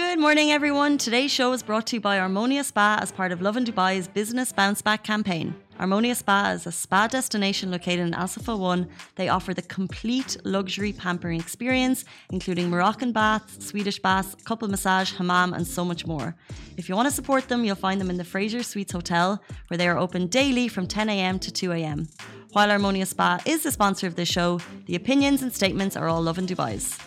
Good morning, everyone. Today's show is brought to you by Armonia Spa as part of Lovin Dubai's Business Bounce Back campaign. Armonia Spa is a spa destination located in Al Safa 1. They offer the complete luxury pampering experience, including Moroccan baths, Swedish baths, couple massage, hammam, and so much more. If you want to support them, you'll find them in the Fraser Suites Hotel, where they are open daily from 10 a.m. to 2 a.m. While Armonia Spa is the sponsor of this show, the opinions and statements are all Lovin Dubai's.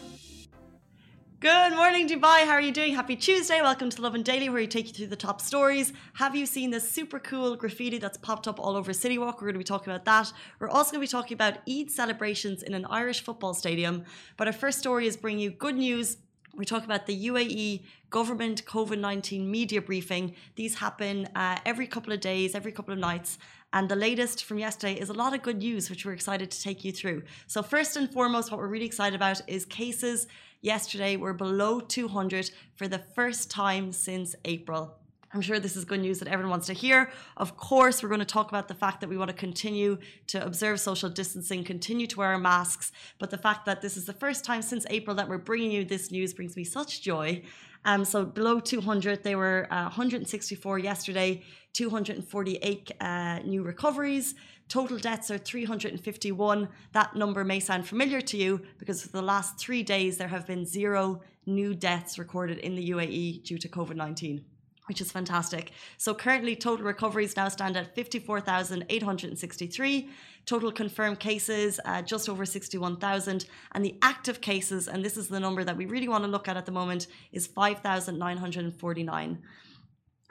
Good morning, Dubai. How are you doing? Happy Tuesday. Welcome to Lovin Daily, where we take you through the top stories. Have you seen this super cool graffiti that's popped up all over City Walk? We're going to be talking about that. We're also going to be talking about Eid celebrations in an Irish football stadium. But our first story is bringing you good news we talk about the UAE government COVID 19 media briefing. These happen uh, every couple of days, every couple of nights. And the latest from yesterday is a lot of good news, which we're excited to take you through. So, first and foremost, what we're really excited about is cases yesterday we were below 200 for the first time since April. I'm sure this is good news that everyone wants to hear. Of course, we're going to talk about the fact that we want to continue to observe social distancing, continue to wear our masks. But the fact that this is the first time since April that we're bringing you this news brings me such joy. Um, so below 200, they were uh, 164 yesterday, 248 uh, new recoveries. Total deaths are 351. That number may sound familiar to you because for the last three days, there have been zero new deaths recorded in the UAE due to COVID 19 which is fantastic. So currently, total recoveries now stand at 54,863. Total confirmed cases, uh, just over 61,000. And the active cases, and this is the number that we really want to look at at the moment, is 5,949.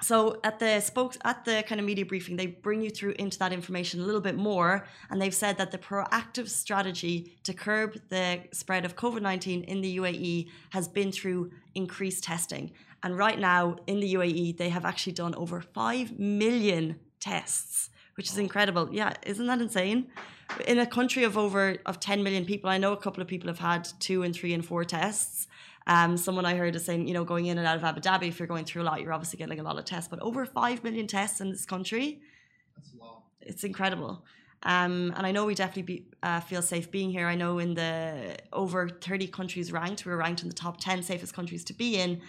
So at the spokes at the kind of media briefing, they bring you through into that information a little bit more, and they've said that the proactive strategy to curb the spread of COVID nineteen in the UAE has been through increased testing. And right now in the UAE, they have actually done over 5 million tests, which is incredible. Yeah, isn't that insane? In a country of over of 10 million people, I know a couple of people have had two and three and four tests. Um, someone I heard is saying, you know, going in and out of Abu Dhabi, if you're going through a lot, you're obviously getting a lot of tests. But over 5 million tests in this country, That's a lot. it's incredible. Um, and I know we definitely be, uh, feel safe being here. I know in the over 30 countries ranked, we we're ranked in the top 10 safest countries to be in.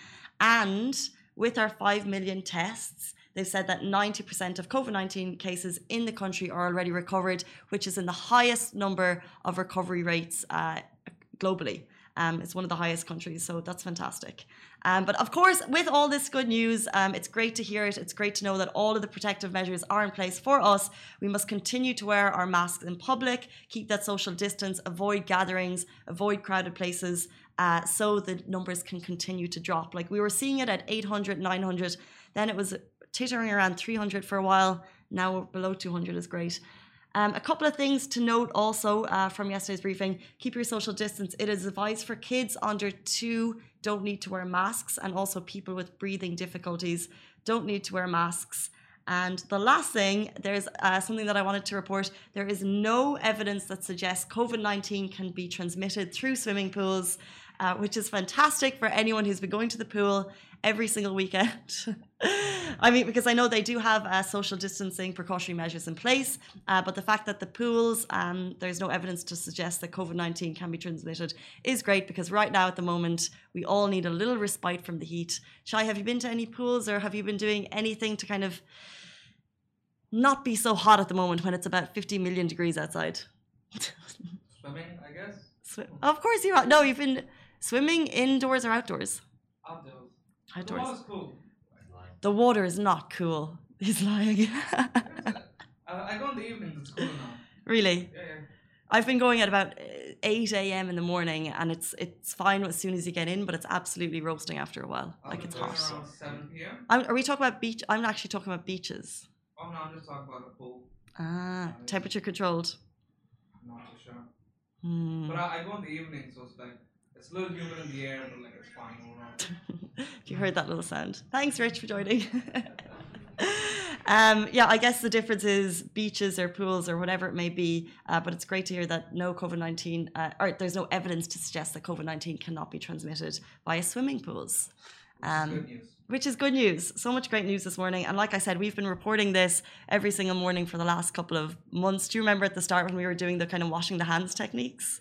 And with our 5 million tests, they've said that 90% of COVID 19 cases in the country are already recovered, which is in the highest number of recovery rates uh, globally. Um, it's one of the highest countries, so that's fantastic. Um, but of course, with all this good news, um, it's great to hear it. It's great to know that all of the protective measures are in place for us. We must continue to wear our masks in public, keep that social distance, avoid gatherings, avoid crowded places, uh, so the numbers can continue to drop. Like we were seeing it at 800, 900, then it was tittering around 300 for a while. Now below 200 is great. Um, a couple of things to note also uh, from yesterday's briefing keep your social distance. It is advised for kids under two don't need to wear masks, and also people with breathing difficulties don't need to wear masks. And the last thing, there's uh, something that I wanted to report. There is no evidence that suggests COVID 19 can be transmitted through swimming pools, uh, which is fantastic for anyone who's been going to the pool every single weekend. I mean, because I know they do have uh, social distancing precautionary measures in place, uh, but the fact that the pools, um, there's no evidence to suggest that COVID 19 can be transmitted is great because right now at the moment, we all need a little respite from the heat. Shai, have you been to any pools or have you been doing anything to kind of not be so hot at the moment when it's about 50 million degrees outside? Swimming, I guess. Of course you are. No, you've been swimming indoors or outdoors? Outdoors. Outdoors. cool. The water is not cool. He's lying. I go in the evenings, it's cool now. really? Yeah, yeah. I've been going at about uh, 8 a.m. in the morning and it's it's fine as soon as you get in, but it's absolutely roasting after a while. I've like it's hot. around 7 p.m. I'm, are we talking about beach? I'm actually talking about beaches. Oh no, I'm just talking about the pool. Ah, temperature controlled. I'm not too sure. Hmm. But I, I go in the evening, so it's like, it's a little humid in the air, but like it's fine overall. you heard that little sound. Thanks, Rich, for joining. um, yeah, I guess the difference is beaches or pools or whatever it may be. Uh, but it's great to hear that no COVID 19, uh, or there's no evidence to suggest that COVID 19 cannot be transmitted via swimming pools. Um, which is good news. So much great news this morning. And like I said, we've been reporting this every single morning for the last couple of months. Do you remember at the start when we were doing the kind of washing the hands techniques?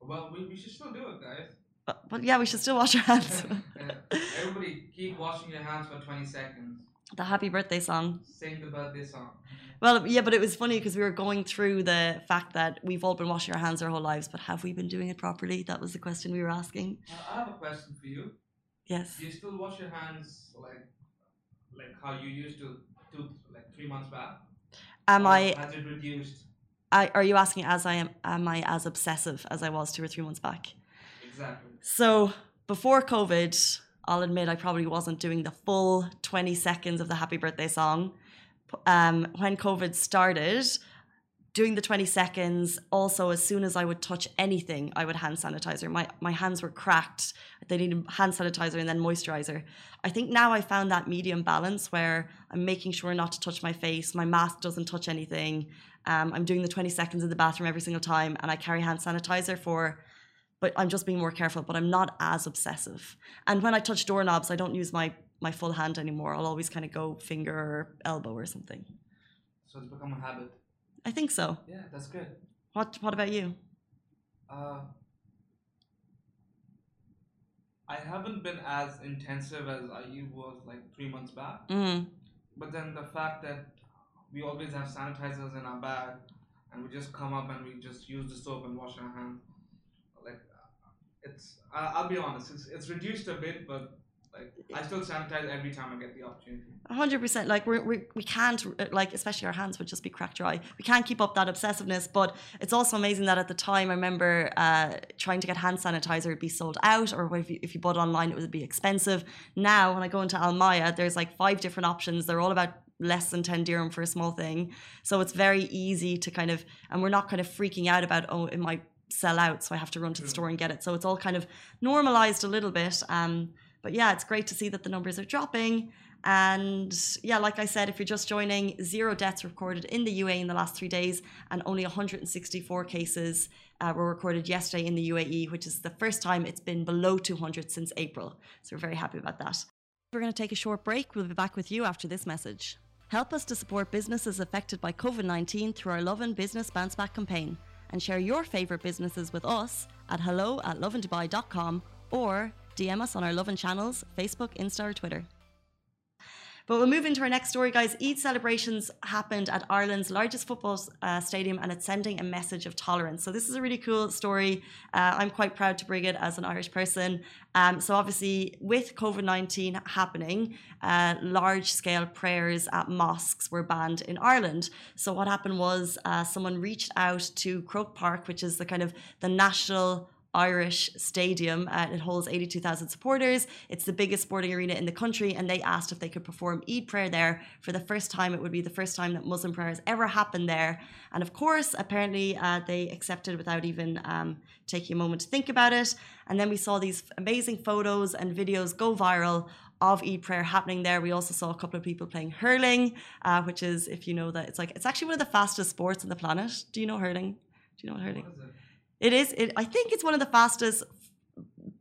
Well, we, we should still do it, guys. But, but yeah, we should still wash our hands. Everybody, keep washing your hands for 20 seconds. the happy birthday song. Sing the birthday song. Well, yeah, but it was funny because we were going through the fact that we've all been washing our hands our whole lives, but have we been doing it properly? That was the question we were asking. Now, I have a question for you. Yes. Do you still wash your hands like like how you used to two like three months back? Am Or I, Has it reduced? I? Are you asking as I am? Am I as obsessive as I was two or three months back? Exactly. So before COVID, I'll admit I probably wasn't doing the full 20 seconds of the happy birthday song. Um, when COVID started, doing the 20 seconds, also as soon as I would touch anything, I would hand sanitizer. My my hands were cracked. They needed hand sanitizer and then moisturizer. I think now I found that medium balance where I'm making sure not to touch my face, my mask doesn't touch anything. Um, I'm doing the 20 seconds in the bathroom every single time, and I carry hand sanitizer for but I'm just being more careful. But I'm not as obsessive. And when I touch doorknobs, I don't use my my full hand anymore. I'll always kind of go finger or elbow or something. So it's become a habit. I think so. Yeah, that's good. What What about you? Uh, I haven't been as intensive as I was like three months back. Mm. But then the fact that we always have sanitizers in our bag, and we just come up and we just use the soap and wash our hands. Like, it's I'll be honest, it's it's reduced a bit, but like I still sanitize every time I get the opportunity. Hundred percent. Like we we we can't like especially our hands would just be cracked dry. We can't keep up that obsessiveness. But it's also amazing that at the time I remember uh, trying to get hand sanitizer would be sold out, or if you, if you bought online it would be expensive. Now when I go into Al Maya, there's like five different options. They're all about less than 10 dirham for a small thing. So it's very easy to kind of, and we're not kind of freaking out about, oh, it might sell out, so I have to run to the store and get it. So it's all kind of normalized a little bit. Um, but yeah, it's great to see that the numbers are dropping. And yeah, like I said, if you're just joining, zero deaths recorded in the UAE in the last three days, and only 164 cases uh, were recorded yesterday in the UAE, which is the first time it's been below 200 since April. So we're very happy about that. We're going to take a short break. We'll be back with you after this message. Help us to support businesses affected by COVID 19 through our Lovin Business Bounce Back campaign and share your favourite businesses with us at hello at lovindubai.com or DM us on our Lovin channels, Facebook, Insta, or Twitter. But we'll move into our next story, guys. Eid celebrations happened at Ireland's largest football uh, stadium, and it's sending a message of tolerance. So this is a really cool story. Uh, I'm quite proud to bring it as an Irish person. Um, so obviously, with COVID nineteen happening, uh, large-scale prayers at mosques were banned in Ireland. So what happened was uh, someone reached out to Croke Park, which is the kind of the national Irish stadium. Uh, it holds 82,000 supporters. It's the biggest sporting arena in the country, and they asked if they could perform Eid prayer there for the first time. It would be the first time that Muslim prayer has ever happened there. And of course, apparently, uh, they accepted without even um, taking a moment to think about it. And then we saw these amazing photos and videos go viral of Eid prayer happening there. We also saw a couple of people playing hurling, uh, which is, if you know that, it's like it's actually one of the fastest sports on the planet. Do you know hurling? Do you know what hurling? What it? It is. It, I think it's one of the fastest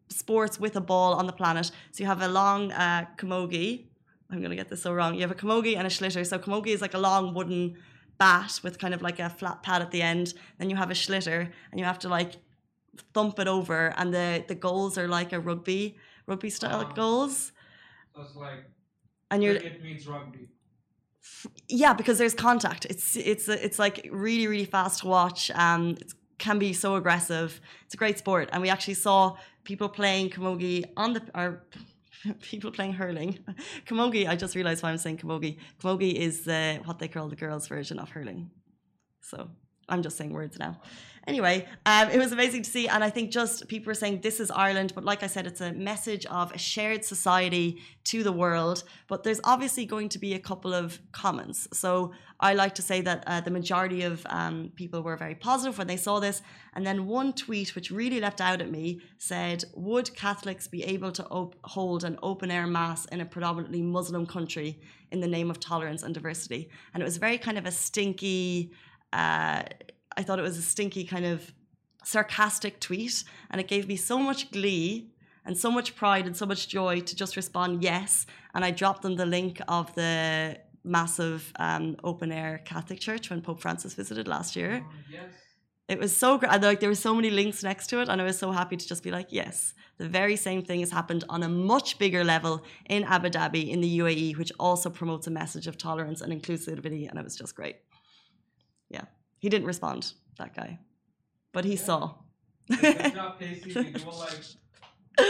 sports with a ball on the planet. So you have a long uh, camogie. I'm going to get this so wrong. You have a camogie and a sliotar. So camogie is like a long wooden bat with kind of like a flat pad at the end. Then you have a sliotar, and you have to like thump it over. And the the goals are like a rugby rugby style Ah. goals. So it's like And you're cricket meets rugby. yeah because there's contact it's it's it's like really really fast to watch um it can be so aggressive. It's a great sport. And we actually saw people playing camogie on the or people playing hurling. Camogie i just realized why i'm saying camogie. Camogie is the what they call the girls version of hurling. So i'm just saying words now. Anyway um, it was amazing to see and i think just people were saying this is ireland but like i said it's a message of a shared society to the world but there's obviously going to be a couple of comments. So i like to say that uh, the majority of um, people were very positive when they saw this and then one tweet which really leapt out at me said would catholics be able to op- hold an open air mass in a predominantly muslim country in the name of tolerance and diversity? And it was very kind of a stinky uh, I thought it was a stinky kind of sarcastic tweet, and it gave me so much glee and so much pride and so much joy to just respond yes. And I dropped them the link of the massive um, open air Catholic church when Pope Francis visited last year. Oh, yes. It was so great. Like there were so many links next to it, and I was so happy to just be like, yes, the very same thing has happened on a much bigger level in Abu Dhabi in the UAE, which also promotes a message of tolerance and inclusivity, and it was just great. Yeah, he didn't respond, that guy, but he saw. Good job, Casey. We do like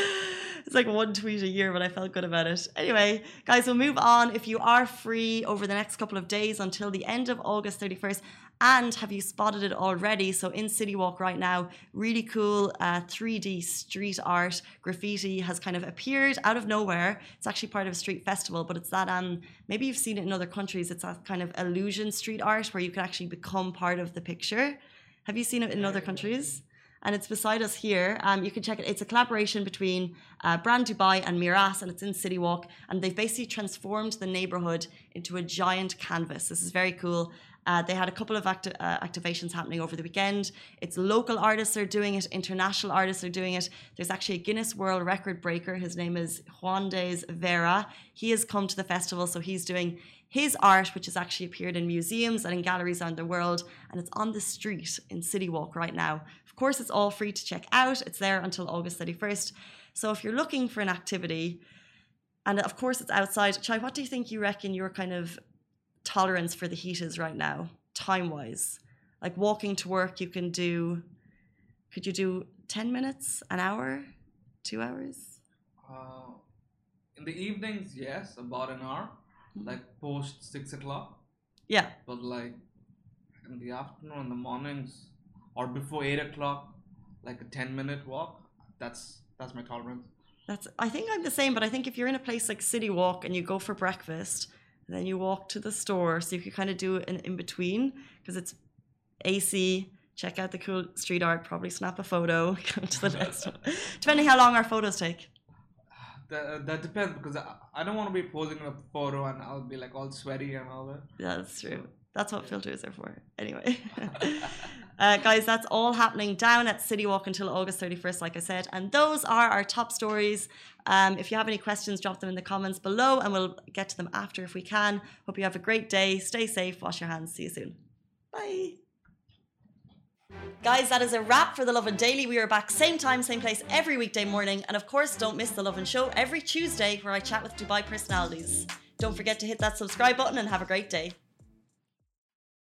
it's like one tweet a year, but I felt good about it. Anyway, guys, we'll move on. If you are free over the next couple of days until the end of August 31st, and have you spotted it already? So in City Walk right now, really cool uh, 3D street art graffiti has kind of appeared out of nowhere. It's actually part of a street festival, but it's that um maybe you've seen it in other countries. It's that kind of illusion street art where you can actually become part of the picture. Have you seen it in other countries? And it's beside us here. Um, you can check it. It's a collaboration between uh, Brand Dubai and Meraas, and it's in City Walk. And they've basically transformed the neighborhood into a giant canvas. This is very cool. Uh, they had a couple of acti- uh, activations happening over the weekend. It's local artists are doing it, international artists are doing it. There's actually a Guinness World Record breaker. His name is Juandres Vera. He has come to the festival, so he's doing his art, which has actually appeared in museums and in galleries around the world, and it's on the street in City Walk right now course, it's all free to check out. It's there until August 31st. So if you're looking for an activity, and of course it's outside, Chai, what do you think you reckon your kind of tolerance for the heat is right now, time wise? Like walking to work, you can do, could you do 10 minutes, an hour, two hours? uh, in the evenings, yes, about an hour, Mm-hmm. like post six o'clock. Yeah. But like in the afternoon, in the mornings, or before eight o'clock, like a ten minute walk. That's that's my tolerance. That's I think I'm the same, but I think if you're in a place like City Walk and you go for breakfast, then you walk to the store, so you can kind of do an in between because it's AC. Check out the cool street art. Probably snap a photo. Go to the next one. Depending how long our photos take. That, that depends because I, I don't want to be posing in a photo and I'll be like all sweaty and all that. Yeah, that's true. That's what filters are for. Anyway. uh, guys, that's all happening down at City Walk until August 31st, like I said. And those are our top stories. Um, if you have any questions, drop them in the comments below and we'll get to them after if we can. Hope you have a great day. Stay safe. Wash your hands. See you soon. Bye. Guys, that is a wrap for The Lovin Daily. We are back same time, same place every weekday morning. And of course, don't miss The Lovin Show every Tuesday where I chat with Dubai personalities. Don't forget to hit that subscribe button and have a great day.